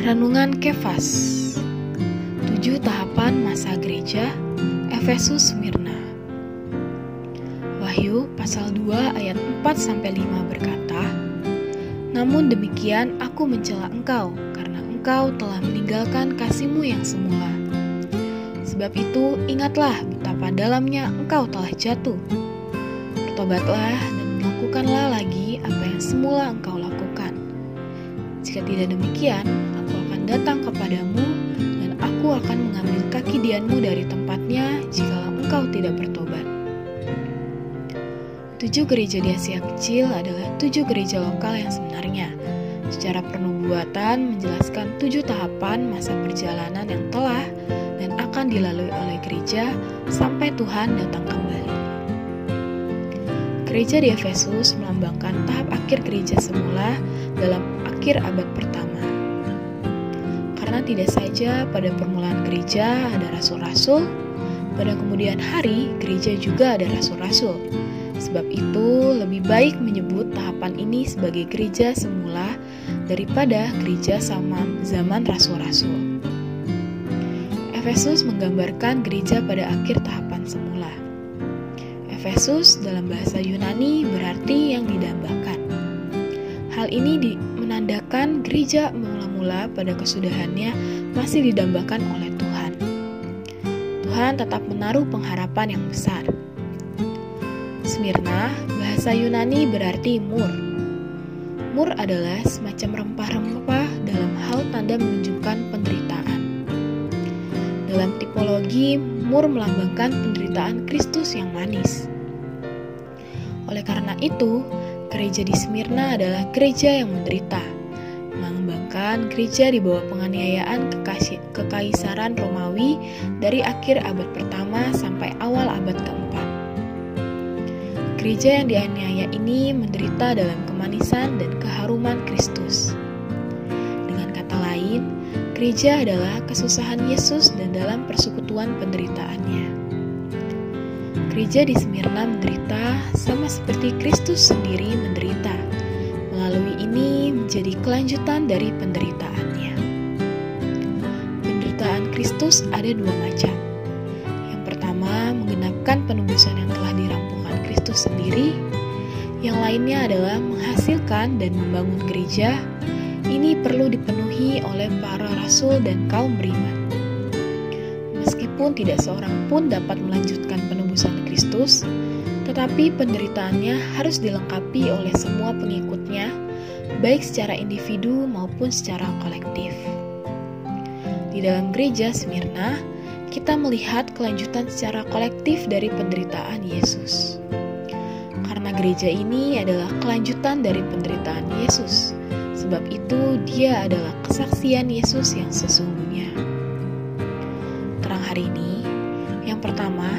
Renungan Kefas. Tujuh tahapan masa gereja Efesus Smyrna Wahyu pasal 2 ayat 4-5 berkata Namun demikian aku mencela engkau Karena engkau telah meninggalkan kasihmu yang semula. Sebab itu ingatlah betapa dalamnya engkau telah jatuh. Bertobatlah dan lakukanlah lagi apa yang semula engkau lakukan. Jika tidak demikian, akan mengambil kaki dianmu dari tempatnya jika engkau tidak bertobat. Tujuh gereja di Asia Kecil adalah tujuh gereja lokal yang sebenarnya. Secara pernubuatan menjelaskan tujuh tahapan masa perjalanan yang telah dan akan dilalui oleh gereja sampai Tuhan datang kembali. Gereja di Efesus melambangkan tahap akhir gereja semula dalam akhir abad pertama. Karena tidak saja pada permulaan gereja ada rasul-rasul, pada kemudian hari gereja juga ada rasul-rasul. Sebab itu lebih baik menyebut tahapan ini sebagai gereja semula daripada gereja sama zaman rasul-rasul. Efesus menggambarkan gereja pada akhir tahapan semula. Efesus dalam bahasa Yunani berarti yang didambakan. Hal ini menandakan gereja mula-mula pada kesudahannya masih didambakan oleh Tuhan. Tuhan tetap menaruh pengharapan yang besar. Smyrna, bahasa Yunani berarti mur. Mur adalah semacam rempah-rempah dalam hal tanda menunjukkan penderitaan. Dalam tipologi, mur melambangkan penderitaan Kristus yang manis. Oleh karena itu, Gereja di Smyrna adalah gereja yang menderita, mengembangkan gereja di bawah penganiayaan kekaisaran Romawi dari akhir abad pertama sampai awal abad keempat. Gereja yang dianiaya ini menderita dalam kemanisan dan keharuman Kristus. Dengan kata lain, gereja adalah kesusahan Yesus dan dalam persekutuan penderitaannya. Gereja di Smyrna menderita sama seperti Kristus sendiri menderita. Ini menjadi kelanjutan dari penderitaannya. Penderitaan Kristus ada dua macam. Yang pertama, menggenapkan penebusan yang telah dirampungkan Kristus sendiri. Yang lainnya adalah menghasilkan dan membangun gereja. Ini perlu dipenuhi oleh para rasul dan kaum beriman. Meskipun tidak seorang pun dapat melanjutkan penebusan Kristus, tetapi penderitaannya harus dilengkapi oleh semua pengikutnya, baik secara individu maupun secara kolektif. Di dalam gereja Smyrna, kita melihat kelanjutan secara kolektif dari penderitaan Yesus. Karena gereja ini adalah kelanjutan dari penderitaan Yesus, sebab itu dia adalah kesaksian Yesus yang sesungguhnya. Terang hari ini, yang pertama,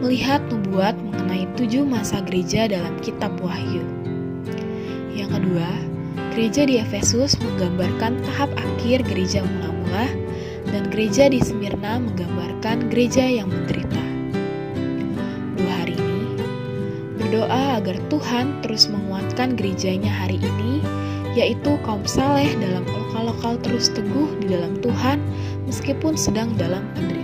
melihat nubuat mengenai tujuh masa gereja dalam kitab Wahyu. Yang kedua, gereja di Efesus menggambarkan tahap akhir gereja mula-mula dan gereja di Smyrna menggambarkan gereja yang menderita. Dua hari ini, berdoa agar Tuhan terus menguatkan gerejanya hari ini, yaitu kaum saleh dalam lokal-lokal terus teguh di dalam Tuhan meskipun sedang dalam penderitaan.